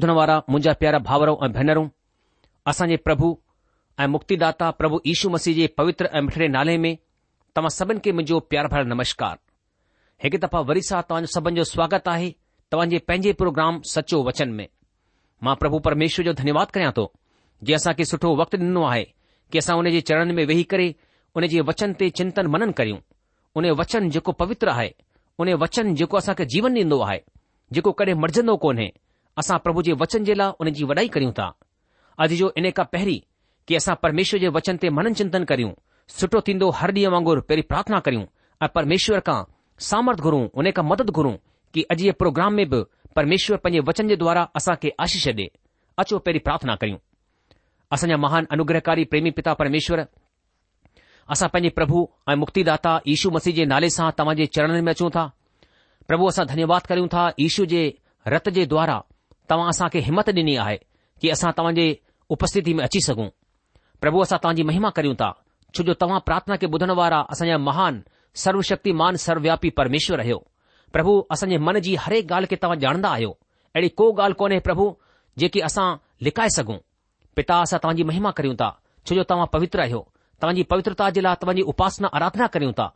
धन वारा मुंहिंजा प्यारा भावरो ऐं भेनरूं असांजे प्रभु ऐं मुक्तिदाता प्रभु यशू मसीह जे पवित्र ऐं मिठड़े नाले में तव्हां सभिनी खे मुंहिंजो प्यार भर नमस्कार हिकु दफ़ा वरी सां तव्हांजो सभिनी जो स्वागत आहे तव्हां पंहिंजे प्रोग्राम सचो वचन में मां प्रभु परमेश्वर जो धन्यवाद करियां थो जे असां सुठो वक़्तु ॾिनो आहे की असां उन जे चरन में वेही करे उन जे वचन ते चिंतनि मनन करियूं उन वचन जेको पवित्र आहे उने वचन जेको असांखे जीवन ॾींदो आहे जेको कॾहिं मरजंदो कोन्हे असां प्रभु जे वचन जे लाइ उन जी वॾाई करियूं था अॼु जो इन खां पहिरीं की असां परमेश्वर जे वचन ते मनन चिंतन करियूं सुठो थींदो हर ॾींहुं वांगुरु पहिरीं प्रार्थना करियूं ऐं परमेश्वर खां सामर्थ घुरूं उन खां मदद घुरूं की अॼु जे प्रोग्राम में बि परमेश्वर पंहिंजे वचन जे द्वारा असां खे आशीष ॾे अचो पहिरीं प्रार्थना करियूं असांजा महान अनुग्रहकारी प्रेमी पिता परमेश्वर असां पंहिंजे प्रभु ऐं मुक्तिदाता दाता यीशू मसीह जे नाले सां तव्हां जे चरणनि में अचूं था प्रभु असां धन्यवाद करियूं था यीशू जे रत जे द्वारा तव्हां असां खे हिमथ ॾिनी आहे की असां जे उपस्थिति में अची सघूं प्रभु असां तव्हांजी महिमा करियूं था छो जो तव्हां प्रार्थना के ॿुधण वारा असांजा महान सर्वशक्तिमान सर्व्यापी परमेश्वर आहियो प्रभु असांजे मन जी हर ॻाल्हि खे तव्हां ॼाणदा आहियो अहिड़ी को ॻाल्हि कोन्हे प्रभु जेकी असां लिकाए सघूं पिता असां तव्हांजी महिमा करियूं था छोजो तव्हां पवित्र रहियो तव्हांजी पवित्रता जे लाइ तव्हांजी उपासना आराधना करियूं था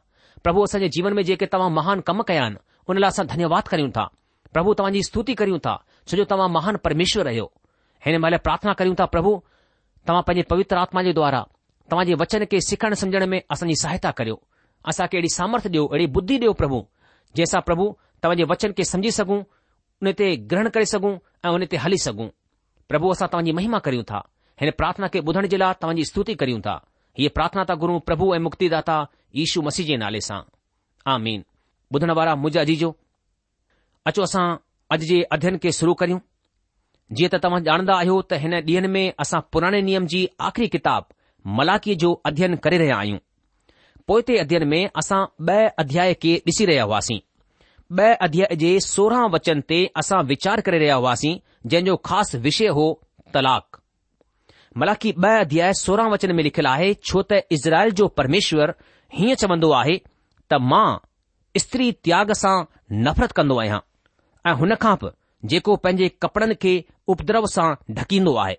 प्रभु असांजे जीवन में जेके तव्हां महान कम कया आहिनि उन लाइ असां धन्यवाद करियूं था प्रभु तव्हांजी स्तुति करियूं था છોજો તમા મહાન પરમેશ્વર રહ્યો હેને માલે પ્રાર્થના કરું તા પ્રભુ તમા પજે પવિત્ર આત્માજે દ્વારા તમાજે વચન કે સખણ સમજણ મે અસની સહાયતા કર્યો આસા કેડી સામર્થ દેઓ એડી બુદ્ધિ દેઓ પ્રભુ જેસા પ્રભુ તમાજે વચન કે સમજી સગુ ઉનેતે ગ્રહણ કરી સગુ અને ઉનેતે હલી સગુ પ્રભુ અસા તા તમારી મહિમા કરું તા હેને પ્રાર્થના કે બધણ જલા તમારી સ્તુતિ કરું તા યે પ્રાર્થના તા ગુરુ પ્રભુ એ મુક્તિદાતા ઈસુ મસીજે નાલે સા આમીન બધણવારા મુજા જીજો અચો અસા अॼु जे अध्ययन खे शुरू करियूं जीअं त तव्हां ॼाणंदा आहियो त हिन ॾीहनि में असां पुराणे नियम जी आख़िरी किताब मलाखीअ जो अध्यन करे रहिया आहियूं पोएंते अध्ययन में असां ब॒ अध्याय खे ॾिसी रहिया हुआसीं ब॒ अध्याय जे सोरहां वचन ते असां विचार करे रहिया हुआसीं जंहिं ख़ासि विषय हो तलाक मलाकी ब॒ अध्याय सोरहं वचन में लिखियलु आहे छो त इज़राइल जो परमेश्वर हीअं चवन्दो आहे त मां स्त्री त्याग सां नफ़रत कन्दो आहियां ऐं हुनखां बि जेको पंहिंजे कपड़नि खे उपद्रव सां ढकींदो आहे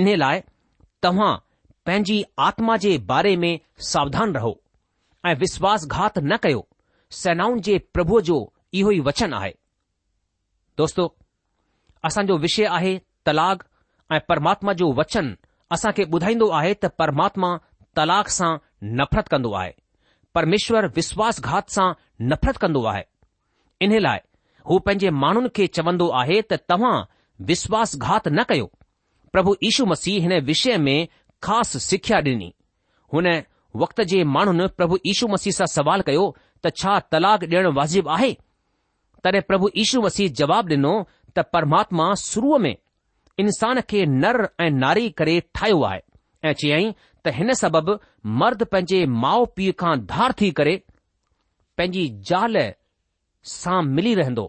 इन्हे लाइ तव्हां पंहिंजी आत्मा जे बारे में सावधान रहो ऐं विश्वासघात न कयो सेनाउनि जे प्रभुअ जो इहो ई वचन आहे दोस्तो असांजो विषय आहे तलाक़ु ऐं परमात्मा जो वचन असां खे ॿुधाईंदो आहे त परमात्मा तलाक़ सां नफ़रत कंदो आहे परमेश्वर विश्वासघात सां नफ़रत कंदो आहे इन्हे लाइ हू पंहिंजे माण्हुनि खे चवंदो आहे त तव्हां विश्वासघात न कयो प्रभु यीशू मसीह हिन विषय में ख़ासि सिख्या ॾिनी हुन वक़्त जे माण्हुनि प्रभु यीशू मसीह सां सवाल कयो त छा तलाक ॾियणु वाजिबु आहे तॾहिं प्रभु यीशू मसीह जवाब ॾिनो त परमात्मा शुरूअ में इंसान खे नर ऐं नारी करे ठाहियो आहे ऐं चयाईं त हिन सबबि मर्द पंहिंजे माउ पीउ खां धार थी करे पंहिंजी ज़ाल सां मिली रहंदो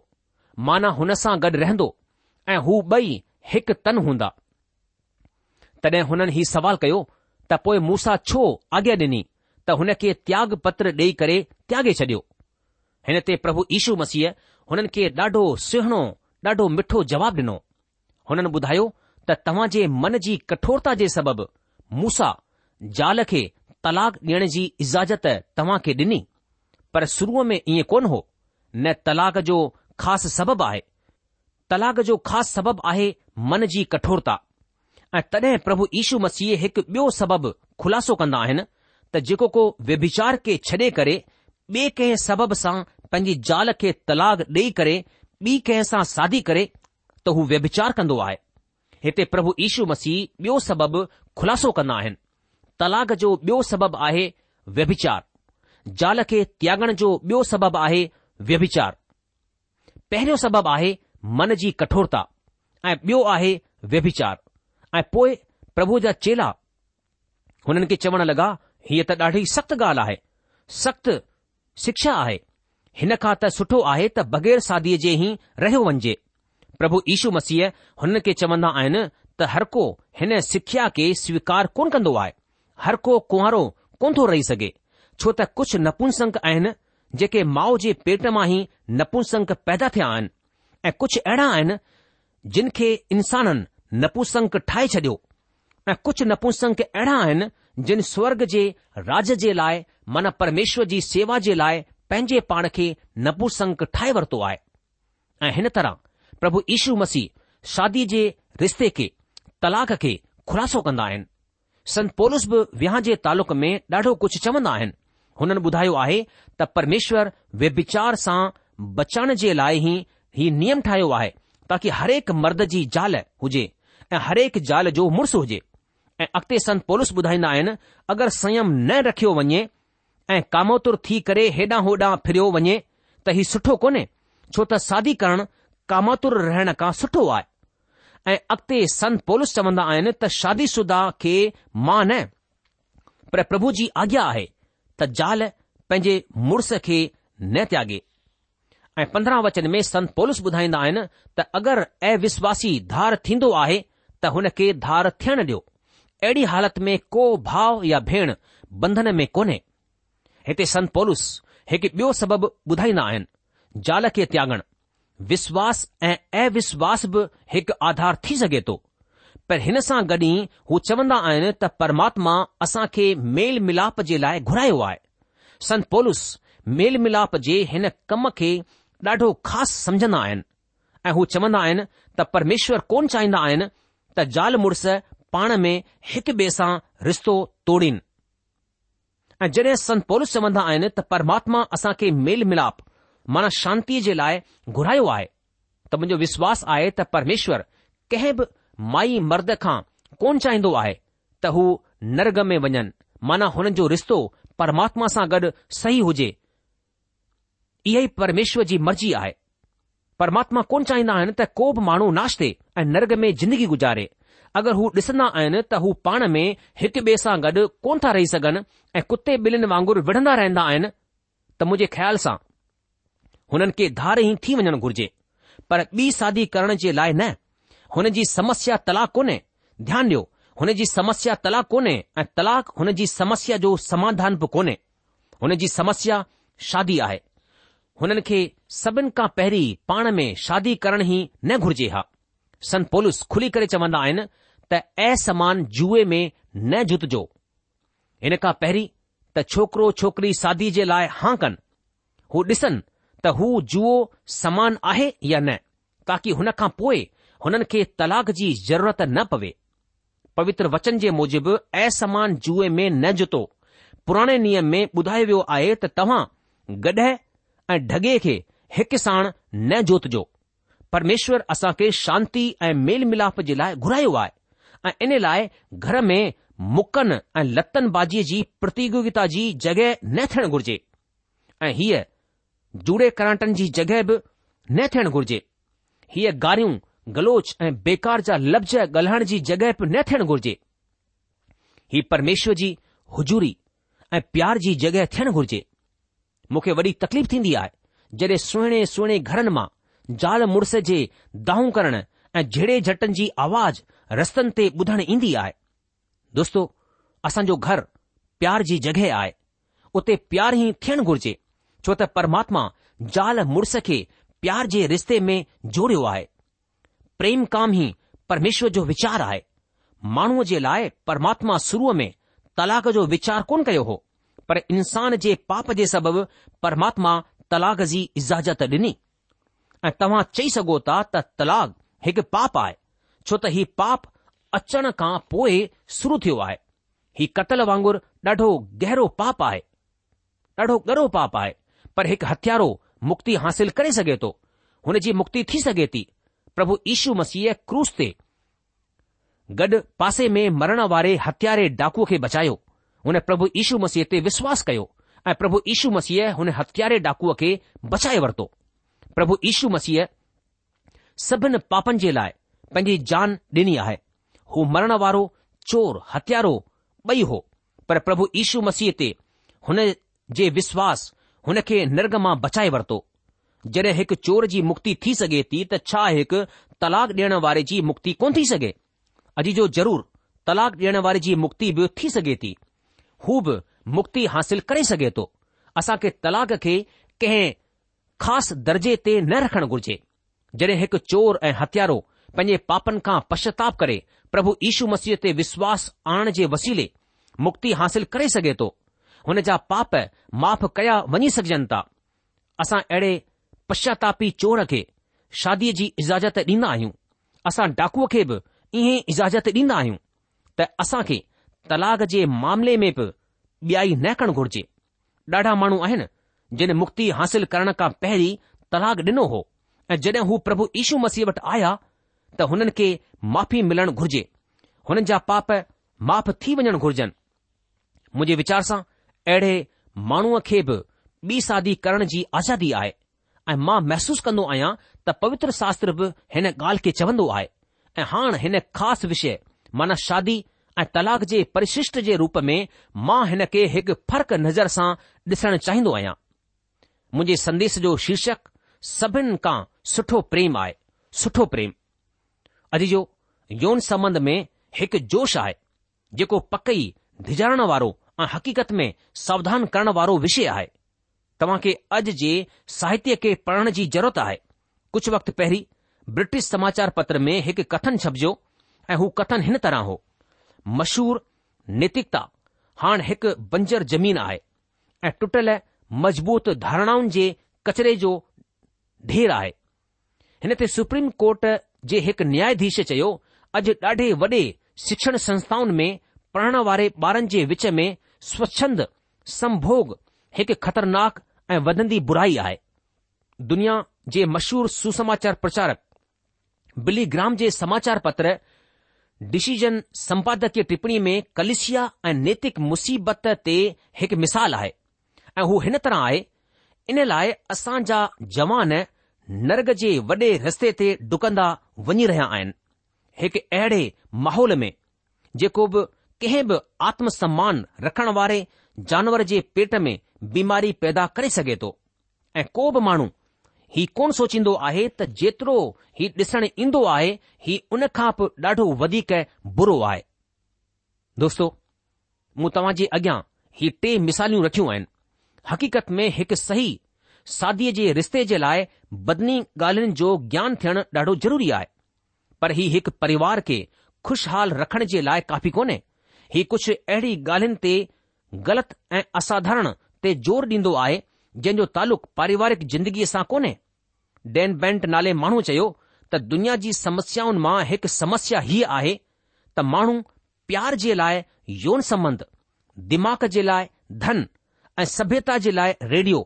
माना हुन सां गॾु रहंदो ऐं हू ॿई हिकु तन हूंदा तॾहिं हुननि हीउ सवाल कयो त पोइ मूसा छो आॻा ॾिनी त हुन खे त्याग पत्र ॾेई करे त्यागे छडि॒यो हिन ते प्रभु ईशू मसीह हुननि खे ॾाढो सुहिणो ॾाढो मिठो जवाबु ॾिनो हुननि ॿुधायो त तव्हां जे मन जी कठोरता जे सबबि मूसा ज़ाल खे तलाक ॾियण जी इज़ाज़त तव्हां खे ॾिनी पर शुरूअ में ईअं कोन हो न तलाक जो ख़ासि सबबु आहे तलाक़ासि सबबु आहे मन जी कठोरता ऐं तॾहिं प्रभु यीशू मसीह हिकु ॿियो सबबु ख़ुलासो कंदा आहिनि त जेको को व्यभिचार खे छॾे करे ॿिए कंहिं सबब सां पंहिंजी ज़ाल खे तलाक़ ॾेई करे ॿी कंहिं सां सादी करे त हू व्यभिचार कन्दो आहे हिते प्रभु यीशू मसीह ॿियो सबबु खु़लासो कंदा आहिनि तलाक़ जो ॿियो सबबु आहे व्यभिचार ज़ाल खे त्यागण जो ॿियो सबबु आहे व्यभिचार पहिरियों सबबु आहे मन जी कठोरता ऐं ॿियो आहे व्यविचार ऐं पोए प्रभु जा चेला हुननि खे चवण लॻा हीअ त ॾाढी सख़्तु ॻाल्हि आहे सख़्तु शिक्षा आहे हिन खां त सुठो आहे त बग़ैर सादीअ जे ई रहियो वञिजे प्रभु ईशू मसीह हुननि खे चवंदा आहिनि त हर को हिन सिख्या खे स्वीकार कोन कन्दो आहे हर को कुंवारो कोन थो रही सघे छो त कुझु नपुसंक आहिनि जेके माउ जे पेट मां ई नपुसंक पैदा थिया आहिनि ऐं कुझु अहिड़ा आहिनि जिन खे इन्साननि नपुसंक ठाहे छॾियो ऐं कुझु नपुसंक अहिड़ा आहिनि जिन स्वर्ग जे राज जे लाइ माना परमेश्वर जी सेवा जे लाइ पंहिंजे पाण खे नपुसंक ठाहे वरितो आहे ऐं हिन तरह प्रभु यीशू मसीह शादी जे रिश्ते खे तलाक खे खुलासो कंदा आहिनि संत पोलस बि विहां जे तालुक में ॾाढो कुझु चवंदा आहिनि हुननि ॿुधायो आहे त परमेश्वर व्यभिचार सां बचण जे लाइ ई ही नियम ठाहियो आहे ताकी हरेक मर्द जी ज़ाल हुजे ऐं हरेक जाल जो मुड़ुसु हुजे ऐं अॻिते संत पोलिसस ॿुधाईंदा आहिनि अगरि संयम न रखियो वञे ऐं कामोतुर थी करे हेॾां होॾां फिरियो वञे त हीउ सुठो कोन्हे छो त शादी करणु कामोर रहण खां सुठो आहे ऐं अॻिते संत पोलिसस चवंदा आहिनि त शादीशुदा खे मां न पर प्रभु जी आज्ञा आहे त ज़ाल पंहिंजे मुड़ुस खे न त्यागे ऐं पंद्रहं वचन में संत संतोलुस ॿुधाईंदा आहिनि त अगरि ऐं विश्वासी धार थींदो आहे त हुन खे धार थियण ॾियो अहिड़ी हालति में को भाव या भेण बंधन में कोन्हे हिते संत संतोलुस हिकु ॿियो सबबु ॿुधाईंदा आहिनि ज़ाल खे त्यागणु विश्वास ऐं अविश्वास बि हिकु आधार थी सघे थो पर हिन सां गॾु ई हू चवंदा आहिनि त परमात्मा असां खे मेल मिलाप जे लाइ घुरायो आहे संत पौलस मेल मिलाप जे हिन कम खे ॾाढो ख़ासि समझंदा आहिनि ऐं हू चवंदा आहिनि त परमेश्वर कोन चाहींदा आहिनि त ज़ाल मुड़ुस पाण में हिकु ॿिए सां रिश्तो तोड़ीनि ऐं जॾहिं संत पोलस चवंदा आहिनि त परमात्मा असां खे मेल मिलाप माना शांतीअ जे लाइ घुरायो आहे त मुंहिंजो विश्वास आहे त परमेश्वर कंहिं बि माई मर्द खां कोन चाहींदो आहे त हू नर्ग में वञनि माना हुननि जो रिश्तो परमात्मा सां गॾु सही हुजे इहा ई परमेश्वर जी मर्ज़ी आहे परमात्मा कोन चाहींदा आहिनि त को बि माण्हू नाश थिए ऐं नर्ग में ज़िंदगी गुजारे अगरि हू ॾिसंदा आहिनि त हू पाण में हिकु ॿिए सां गॾु कोन था रही सघनि ऐं कुते ॿिलिन वांगुरु विढ़ंदा रहंदा आहिनि त मुंहिंजे ख़्याल सां हुननि खे धार ई थी वञणु घुर्जे पर ॿी शादी करण जे लाइ न हुन जी समस्या तलाक कोन्हे ध्यानु ॾियो हुन जी समस्या तलाक कोन्हे ऐं तलाक हुन जी समस्या जो समाधान बि कोन्हे हुन जी समस्या शादी आहे हुननि खे सभिनि खां पहिरीं पाण में शादी करण ई न घुर्जे हा सनतोलस खुली करे चवंदा आहिनि त असमान समान जुए में न जुतजो हिन खां पहिरीं त छोकिरो छोकिरी शादी जे लाइ हा कनि हू ॾिसनि त हू जूअ समान आहे या न ताकी हुन खां पोइ हुननि खे तलाक जी ज़रूरत न पवे पवित्र वचन जे मूजिबि असमान जूए में न जतो पुराणे नियम में ॿुधायो वियो आहे त तव्हां गॾह ऐं ढगे खे हिक साणु न जोतजो परमेश्वर असां खे शांती ऐं मेल मिलाप जे लाइ घुरायो आहे ऐं इन लाइ घर में मुकनि ऐं लतनि जी प्रतियोगिता जी जॻहि न थियणु घुर्जे ऐं हीअ जूड़े कराटनि जी जॻहि बि न थियणु घुर्जे हीअ गारियूं गलोच ऐं बेकार जा लफ़्ज़ ॻाल्हाइण जी जॻहि बि न थियणु घुर्जे ही परमेश्वर जी हुजूरी ऐं प्यार जी जॻहि थियणु घुर्जे मूंखे वॾी तकलीफ़ थींदी आहे जॾहिं सुहिणे सुहिणे घरनि मां ज़ाल मुड़ुस जे दाहूं करण ऐं झेड़े झटनि जी आवाज़ रस्तनि ते ॿुधण ईंदी आहे दोस्तो असांजो घर प्यार जी जॻहि आहे उते प्यार ई थियणु घुर्जे छो त परमात्मा ज़ाल मुड़ुस खे प्यार जे रिश्ते में जोड़ियो आहे प्रेम काम ही परमेश्वर जो विचार आए माण्हूअ जे लाइ परमात्मा शुरूअ में तलाक जो विचार कोन कयो हो पर इंसान जे पाप जे सबबु परमात्मा तलाक जी इज़ाजत ॾिनी ऐं तव्हां चई सघो था त तलाक हिकु पाप आहे छो त हीउ पाप अचण खां पोइ शुरू थियो आहे हीउ कत्ल वांगुर ॾाढो गहरो पाप आहे ॾाढो गड़ो पाप आहे पर हिकु हथियारो मुक्ति हासिल करे सघे थो हुन जी मुक्ति थी सघे थी પ્રભુ ઈશુ મસીયે કૃસ્તે ગડ પાસે મે મરણવારે હત્યારે ડાકુ કે બચાયો ઉને પ્રભુ ઈશુ મસીયતે વિશ્વાસ કયો આ પ્રભુ ઈશુ મસીયે ઉને હત્યારે ડાકુઓ કે બચાયવરતો પ્રભુ ઈશુ મસીય સબન પાપન જે લાય પંજી જાન દيني આ હે હું મરણવારો ચોર હત્યારો બઈ હો પર પ્રભુ ઈશુ મસીયતે ઉને જે વિશ્વાસ ઉને કે નિર્ગમા બચાયવરતો जॾहिं हिकु चोर जी मुक्ति थी सघे थी त छा हिकु तलाक ॾियण वारे जी मुक्ति कोन थी सघे अॼु जो ज़रूरु तलाक ॾियण वारे जी मुक्ति बि थी सघे थी हू बि मुक्ति हासिल करे सघे थो असांखे तलाक खे कंहिं ख़ासि दर्जे ते न रखणु घुर्जे जॾहिं हिकु चोर ऐं हथियारो पंहिंजे पापनि खां पश्चाताप करे प्रभु ईशू मसीह ते विश्वास आणण जे वसीले मुक्ति हासिल करे सघे थो हुन जा पाप माफ़ कया वञी सघजनि था असां अहिड़े पश्चातापी चोर खे शादीअ जी इजाज़त ॾींदा आहियूं असां डाकूअ खे बि ईअं इजाज़त ॾींदा आहियूं त असां खे तलाक़ जे मामले में बि ॿियाई न करणु घुर्जे ॾाढा माण्हू आहिनि जिन मुक्ति हासिल करण खां पहिरीं तलाक़ ॾिनो हो ऐं जड॒हिं प्रभु यीशू मसीह वटि आया त हुननि खे माफ़ी मिलणु घुर्जे हुननि जा पाप माफ़ थी वञणु घुर्जनि मुंहिंजे वीचार सां अहिड़े माण्हूअ खे बि ॿी शादी करण जी आज़ादी आहे ऐं मां महसूस कंदो आहियां त पवित्र शास्त्र बि हिन ॻाल्हि खे चवंदो आहे ऐं हाणे हिन ख़ासि विषय माना शादी ऐं तलाक जे परिशिष्ट जे रूप में मां हिन खे हिकु फर्क नज़र सां ॾिसणु चाहींदो आहियां मुंहिंजे संदेश जो शीर्षक सभिनि खां सुठो प्रेम आहे सुठो प्रेम अॼु जो यौन संबंध में हिकु जोश आहे जेको पकई धिजाइण वारो ऐं हक़ीक़त में सावधान करण वारो विषय आहे तव्हां खे अॼु जे साहित्य खे पढ़ण जी ज़रूरत आहे कुझु वक़्तु पहिरीं ब्रिटिश समाचार पत्र में हिकु कथन छपिजो ऐं हू कथन हिन तरह हो मशहूर नैतिकता हाणे हिकु बंजर जमीन आहे ऐं टुटल मज़बूत धारणाउनि जे कचरे जो ढेर आहे हिन ते सुप्रीम कोर्ट जे हिकु न्यायाधीश चयो अॼु ॾाढे वॾे शिक्षण संस्थाउनि में पढ़ण वारे ॿारनि जे विच में स्वच्छंद संभोग हिकु ख़तरनाक ऐं वधंदी बुराई आहे दुनिया जे मशहूर सुसमाचार प्रचारक बिली ग्राम जे समाचार पत्र डीसिजन सम्पादक टिप्पणी में कलिशिया ऐं नैतिक मुसीबत ते हिकु मिसाल आहे ऐं हू हिन तरह आहे इन लाइ असां जा जवान नर्ग जे वॾे रस्ते ते डुकंदा वञी रहिया आहिनि हिकु अहिड़े माहौल में जेको बि कंहिं बि आत्मसम्मान रखण वारे जानवर जे पेट में बीमारी पैदा करे सघे थो ऐं को बि माण्हू ही कोन सोचींदो आहे त जेतिरो ही ॾिसणु ईंदो आहे ही उन खां बि ॾाढो वधीक बुरो आहे दोस्तो मूं तव्हां जे अॻियां ही टे मिसालियूं रखियूं आहिनि हक़ीक़त में हिकु सही सादीअ जे रिश्ते जे लाइ बदनी ॻाल्हियुनि जो ज्ञान थियण ॾाढो ज़रूरी आहे पर ही हिकु परिवार खे खु़शहाल रखण जे लाइ काफ़ी कोन्हे ही कुझु अहिड़ी ॻाल्हियुनि ते ग़लति ऐं असाधारण ते ज़ोर ॾींदो आहे जंहिं जो तालुक़ु पारिवारिक जिंदगीअ सां कोन्हे डेन बेंट नाले माण्हू चयो त दुनिया जी समस्याउनि मां हिकु समस्या हीअ आहे त माण्हू प्यार जे लाइ यौन संबंध दिमाग़ जे लाइ धन ऐं सभ्यता जे लाइ रेडियो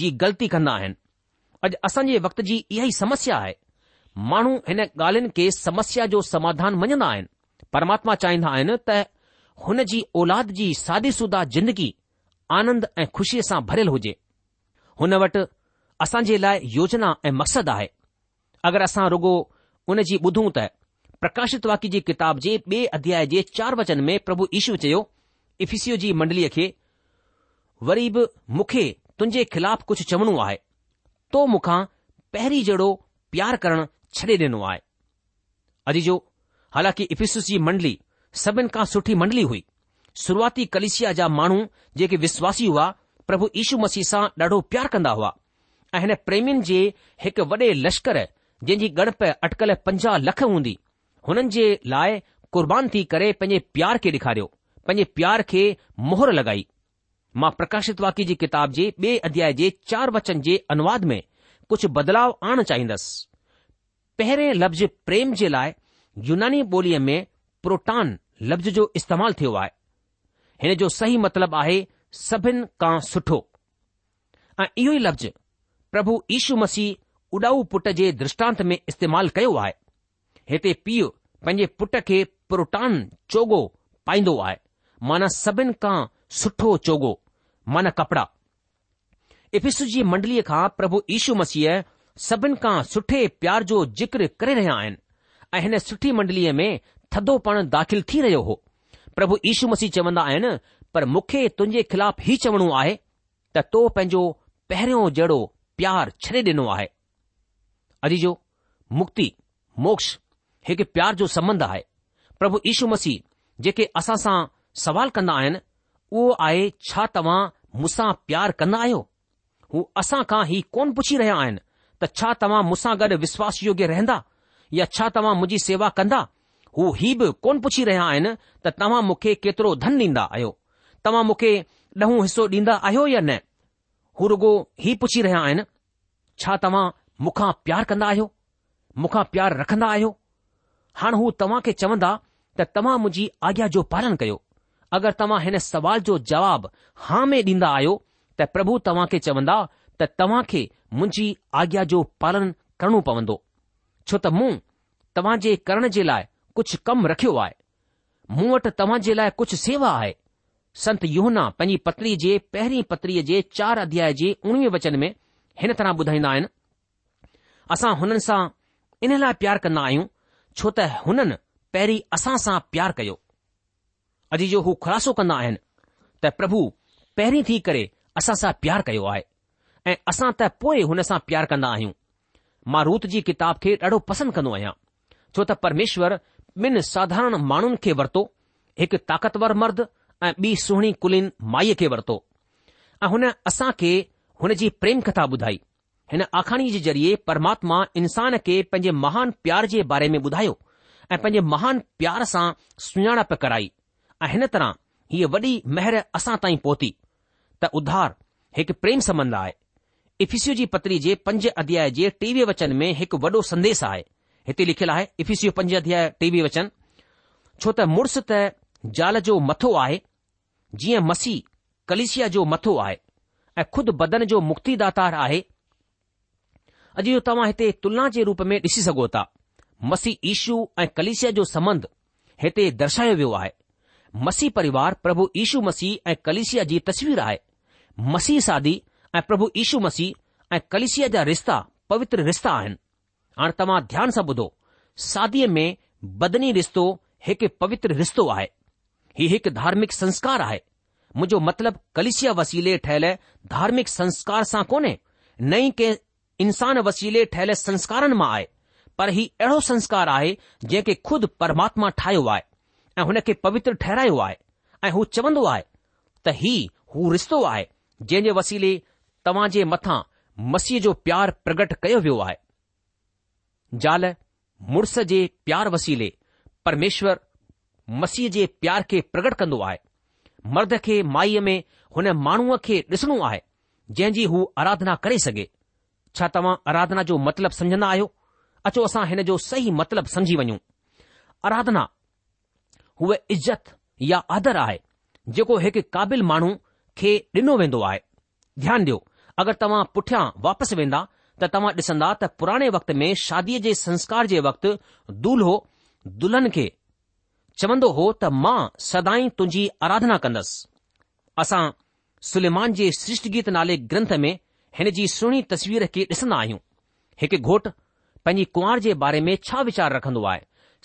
जी ग़लती कंदा आहिनि अॼु असांजे वक़्त जी इहा ई समस्या आहे माण्हू हिन ॻाल्हियुनि खे समस्या जो समाधान मञंदा आहिनि परमात्मा चाहींदा आहिनि त हुन जी औलाद जी सादी सुदा जिंदगी आनंद ऐं ख़ुशीअ सां भरियल हुजे हुन वटि असां जे लाइ योजना ऐं मक़सदु आहे अगरि असां रुगो उन जी ॿुधूं त प्रकाशित वाक्य जी किताब जे ॿिए अध्याय जे चार वचन में प्रभु ईश्वर चयो इफ़्फीसू जी मंडलीअ खे वरी बि मूंखे तुंहिंजे ख़िलाफ़ कुझु चवणो आहे तो मूंखां पहिरीं जहिड़ो प्यार करणु छॾे ॾिनो आहे अॼु जो हालांकि इफ़ीसूस जी मंडली सभिनि खां सुठी मंडली हुई शुरूआती कलिशिया जा माण्हू जेके विश्वासी हुआ प्रभु यीशू मसीह सां ॾाढो प्यार कंदा हुआ ऐं हिन प्रेमियुनि जे हिकु वॾे लश्कर जंहिं जी गणप अटकल पंजाह लख हूंदी हुननि जे लाइ कुर्बान थी करे पंहिंजे प्यार खे ॾेखारियो पंहिंजे प्यार खे मोहर लॻाई मां प्रकाशित वाकि जी किताब जे ॿिए अध्याय जे चार वचन जे अनुवाद में कुझु बदलाव आणणु चाहींदसि पहिरें लफ़्ज़ प्रेम जे लाइ यूनानी ॿोलीअ में प्रोटान लफ़्ज़ जो इस्तेमालु थियो आहे हिन जो सही मतिलबु आहे सभिनि खां सुठो ऐं इहो ई लफ़्ज़ प्रभु यीशू मसीह उॾाऊ पुट जे द्रष्टांत में इस्तेमालु कयो आहे हिते पीउ पंहिंजे पुट खे प्रोटान चोगो पाईंदो आहे माना सभिनि खां सुठो चोगो माना कपड़ा इफिश जी मंडलीअ खां प्रभु यीशू मसीह सभिनि खां सुठे प्यार जो ज़िक्र करे रहिया आहिनि ऐं हिन सुठी मंडलीअ में थधो पण दाख़िल थी रहियो हो प्रभु यीशू मसीह चवंदा आहिनि पर मूंखे तुंहिंजे ख़िलाफ़ ई चवणो आहे त तो पंहिंजो पहिरियों जहिड़ो प्यारु छॾे ॾिनो आहे अॼु जो मुक्ति मोक्ष हिकु प्यार जो संबंध आहे प्रभु यीशू मसीह जेके असां सां सवाल कंदा आहिनि उहो आहे छा तव्हां मूंसां प्यार कंदा आहियो हू असां खां ई कोन पुछी रहिया आहिनि त छा तव्हां मूंसां गॾु विश्वास योग्य रहंदा या छा तव्हां मुंहिंजी सेवा कंदा हू हीउ बि कोन पुछी रहिया आहिनि त तव्हां मूंखे केतिरो धन ॾींदा आहियो तव्हां मूंखे ॾहों हिसो ॾींदा आहियो या न हू रुगो ही पुछी रहिया आहिनि छा तव्हां मूंखां प्यार कंदा आहियो मूंखां प्यार रखंदा आहियो हाणे हू तव्हां खे चवंदा त तव्हां मुंहिंजी आज्ञा जो पालन कयो अगरि तव्हां हिन सवाल जो जवाब हा में ॾींदा आहियो त प्रभु तव्हां खे चवंदा त तव्हां खे मुंहिंजी आज्ञा जो पालन करणो पवंदो छो त मूं तव्हां जे करण जे लाइ कुझु कमु रखियो आहे मूं वटि तव्हां जे लाइ कुझु सेवा आहे संत योहना पंहिंजी पत्रीअ जे पहिरीं पत्रीअ जे चार अध्याय जे उणिवीह वचन में हिन तरह ॿुधाईंदा आहिनि असां हुननि सां इन लाइ प्यारु कंदा आहियूं छो त हुननि पहिरीं असां सां प्यारु कयो अॼु जो हू ख़ुलासो कंदा आहिनि त प्रभु पहिरीं थी करे असां सां प्यारु कयो आहे ऐं असां त पोइ हुन सां प्यारु कंदा आहियूं मां रूत जी किताब खे ॾाढो पसंदि कंदो आहियां छो त परमेश्वर ॿिनि साधारण माण्हुनि खे वरितो हिकु ताक़तवर मर्द ऐं ॿी सुहिणी कुलीन माईअ खे वरितो ऐं हुन असां खे हुन जी प्रेम कथा ॿुधाई हिन आखाणी जे ज़रिए परमात्मा इंसान खे पंहिंजे महान प्यार जे बारे में ॿुधायो ऐं पंहिंजे महान प्यार सां सुञाणप कराई ऐं हिन तरह हीअ वॾी महर असां ताईं पहुती त उधार हिकु प्रेम संबंध आहे इफिसियो जी पतरी जे पंज अध्याय जे टीवीह वचन में हिकु वॾो संदेश आहे हिते लिखियलु आहे इफीस पंज अध्याय टेवीह वचन छो त मुड़ुस त ज़ाल जो मथो आहे जीअं मसीह कलिसिया जो मथो आहे ऐं खुद बदन जो मुक्तिदातार आहे अॼु इहो तव्हां हिते तुलना जे रूप में ॾिसी सघो था मसीह ईशू ऐं कलिसिया जो संबंध हिते दर्शायो वियो आहे मसीह परिवार प्रभु ईशू मसीह ऐं कलिसिया जी तस्वीर आहे मसीह सादी ऐं प्रभु ईशू मसीह ऐं कलिसिया जा रिश्ता पवित्र रिश्ता आहिनि हाणे तव्हां ध्यानु सां ॿुधो सादीअ में बदनी रिश्तो हिकु पवित्र रिश्तो आहे ही हिकु धार्मिक संस्कार आहे मुंहिंजो मतिलबु कलिशिया वसीले ठयल धार्मिक संस्कार सां कोन्हे नई कंहिं इंसान वसीले ठहियलु संस्कारनि मां आहे पर ही अहिड़ो संस्कार आहे जंहिंखे खुदि परमात्मा ठाहियो आहे ऐं हुन खे पवित्र ठहिरायो आहे ऐ चवंदो आहे त हीउ हू रिश्तो आहे जंहिं जे वसीले तव्हां जे मथां मसीह जो प्यार प्रगट कयो वियो आहे ज़ाल मुड़ुस जे प्यार वसीले परमेश्वर मसीह जे प्यार खे प्रगट कंदो आहे मर्द खे माईअ में हुन माण्हूअ खे ॾिसणो आहे जंहिंजी हू आराधना करे सघे छा तव्हां आराधना जो मतिलबु समुझंदा आहियो अचो असां हिन जो सही मतिलबु समुझी वञूं आराधना हूअ इज़त या आदर आहे जेको हिकु क़ाबिल माण्हू खे ॾिनो वेंदो आहे ध्यानु ॾियो अगरि तव्हां पुठियां वापसि वेंदा त तव्हां ॾिसंदा त पुराणे वक़्त में शादीअ जे संस्कार जे वक़्तु दुल्हो दुल्हन खे चवंदो हो त मां सदाई तुंहिंजी आराधना कंदसि असां सुलेमान जे शेष्ट गीत नाले ग्रंथ में हिन जी सुहिणी तस्वीर खे ॾिसंदा आहियूं हिकु घोट पंहिंजी कुंवार जे बारे में छा वीचार रखंदो आहे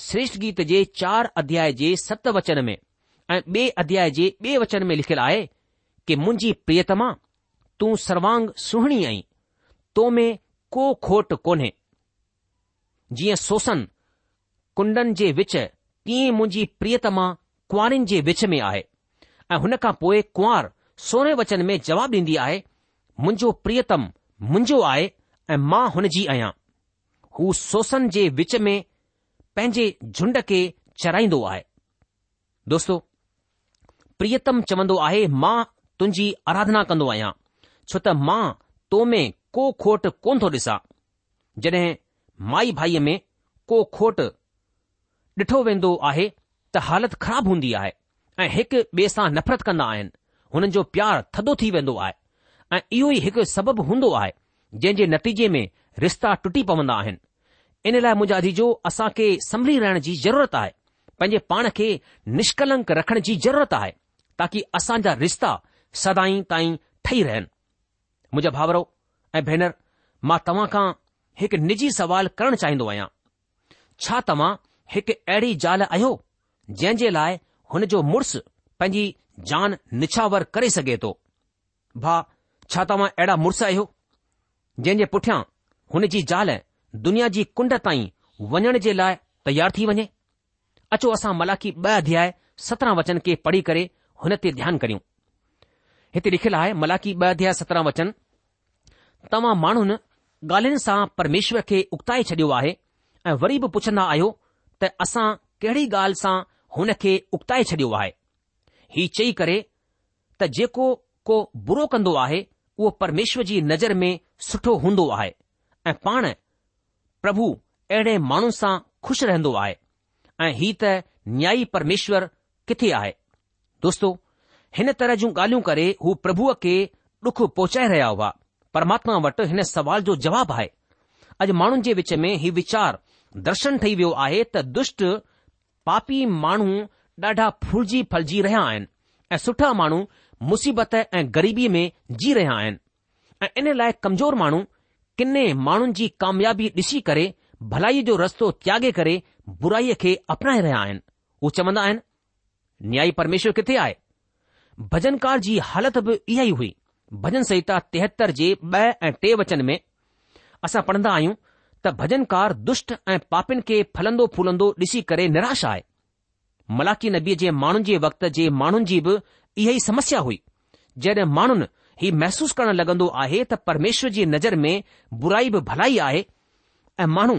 श्रेष्ठ गीत जे चार अध्याय जे सत वचन में ऐं ॿिए अध्याय जे ॿिए वचन में लिखियलु आहे कि मुंहिंजी प्रियतमा तूं सर्वांग सुहिणी आई तोमे को खोट कोन्हे जीअं सोसण कुंडन जे विच तीअं मुंहिंजी प्रियतमा कुंआरिनि जे विच में आहे ऐं हुन खां पोइ कुंआर सोने वचन में जवाबु ॾींदी आहे मुंहिंजो प्रियतम मुंहिंजो आहे ऐं मां हुनजी आहियां हू सोसण जे विच में पंहिंजे झुंड खे चराईंदो आहे दोस्तो प्रियतम चवंदो आहे मां तुंहिंजी आराधना कन्दो आहियां छो त मां को खोट कोन थो ॾिसां जॾहिं माई भाईअ में को खोट ॾिठो वेंदो आहे त हालति ख़राब हूंदी आहे ऐं हिकु ॿिए सां नफ़रत कंदा आहिनि हुननि जो प्यार थदो थी वेंदो आहे ऐं इहो ई हिकु सबबु हूंदो आहे जंहिं जे नतीजे में रिश्ता टुटी पवंदा आहिनि इन लाइ मुंहिंजा जीजो असां खे संभली रहण जी ज़रूरत आहे पंहिंजे पाण खे निष्कलंक रखण जी ज़रूरत आहे ताकी असांजा रिश्ता सदाई ताईं ठही रहनि मुंहिंजा भाउरो ऐं भेनर मां तव्हां खां हिकु निजी सवाल करणु चाहींदो आहियां छा तव्हां हिकु अहिड़ी ज़ाल आहियो जंहिं जे लाइ हुन जो मुड़ुस पंहिंजी जान निछावर करे सघे थो भा छा तव्हां अहिड़ा मुड़ुसु आहियो जंहिं जे पुठियां हुन जी ज़ाल दुनिया जी कुंड ताईं वञण जे लाइ तयारु थी वञे अचो असां मलाखी ॿ अध्याय सत्रहं वचन खे पढ़ी करे हुन ते ध्यानु करियूं हिते लिखियलु आहे मलाखी ॿ अध्याय सत्रहं वचन तव्हां माण्हुनि ॻाल्हियुनि सां परमेश्वर खे उकताए छडि॒यो आहे ऐं वरी बि पुछंदा आहियो त असां कहिड़ी ॻाल्हि सां हुन खे उकताए छडि॒यो आहे हीउ चई करे त जेको को बुरो कंदो आहे उहो परमेश्वर जी नज़र में सुठो हूंदो आहे ऐं पाण प्रभु अहिड़े माण्हुनि सां खु़शि रहंदो आहे ऐं ही त न्याई परमेश्वर किथे आहे दोस्तो हिन तरह जूं ॻाल्हियूं करे हू प्रभुअ खे डुख पहुचाए रहिया हुआ परमात्मा वटि हिन सवाल जो जवाबु आहे अॼु माण्हुनि जे विच में हीउ वीचार दर्शन ठही वियो आहे त दुष्ट पापी माण्हू ॾाढा फुलजी फलजी रहिया आहिनि ऐं सुठा माण्हू मुसीबत ऐं ग़रीबीअ में जी रहिया आहिनि ऐं इन लाइ कमज़ोर माण्हू किने माण्हुनि जी कामयाबी ॾिसी करे भलाई जो रस्तो त्यागे करे बुराईअ खे अपनाए रहिया आहिनि हू चवंदा आहिनि न्याय परमेश्वर किथे आहे भजनकार जी हालत बि इहा ई हुई भजन संहिता तिहतर जे ॿ ऐं टे वचन में असां पढ़ंदा आहियूं त भजनकार दुष्ट ऐं पापिन खे फलंदो फूलंदो ॾिसी करे निराश आहे मलाकी नबीअ जे माण्हुनि जे वक़्त जे माण्हुनि जी बि इहा ई समस्या हुई जॾहिं माण्हुनि ही महसूस करण लॻंदो आहे त परमेश्वर जी नज़र में बुराई बि भलाई आहे ऐं माण्हू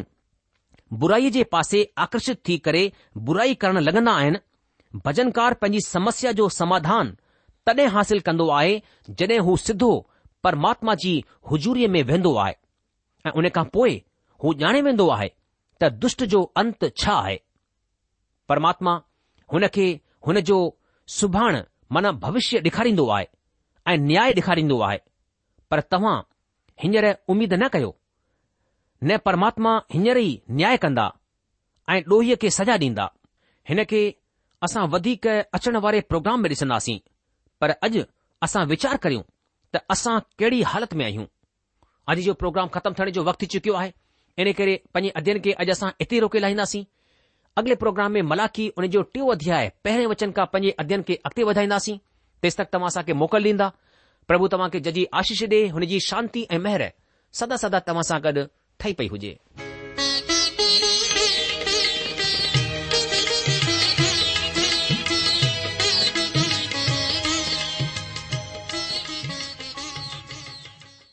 बुराईअ जे पासे आकर्षित थी करे बुराई करण लॻंदा आहिनि भजनकार पंहिंजी समस्या जो समाधान तॾहिं हासिल कंदो आहे जड॒ हू सिधो परमात्मा जी हुजूरीअ में वेंदो आहे ऐं उन खां पोइ हू ॼाणे वेंदो आहे त दुष्ट जो अंत छा आहे परमात्मा हुन खे हुन जो सुभाण माना भविष्य ॾेखारींदो आहे ऐं न्याय ॾेखारींदो आहे पर तव्हां हींअर उमेद न कयो न परमात्मा हींअर ई न्याय कंदा ऐं ॾोहीअ खे सजा ॾींदा हिन खे असां वधीक अचण वारे प्रोग्राम में ॾिसंदासीं पर अॼु असां वीचार करियूं त असां कहिड़ी हालति में आहियूं अॼु जो प्रोग्राम ख़तमु थियण जो वक़्तु चुकियो आहे इन करे पंहिंजे अध्ययन खे अॼु असां हिते रोके लाहींदासीं अॻिले प्रोग्राम में मलाखी उन जो टियों अध्याय पहिरें वचन खां पंजे अध्ययन खे अॻिते वधाईंदासीं तेसि तक तव्हां असांखे मोकल ॾींदा प्रभु तव्हां खे जजी आशीष डे हुनजी शांती ऐं महर सदा सदा तव्हां सां गॾु ठही पई हुजे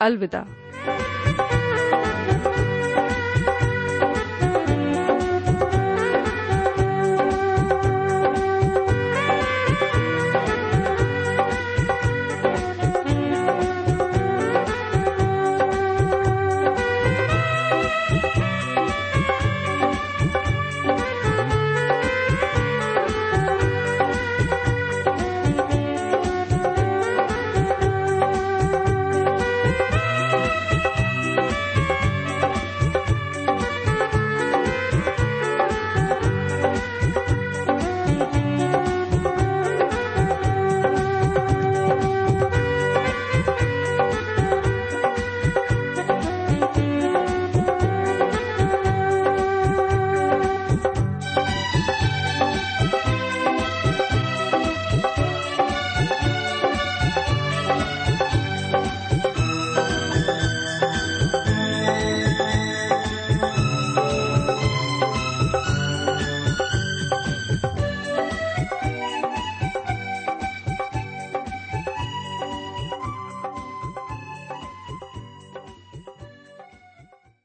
अलविदा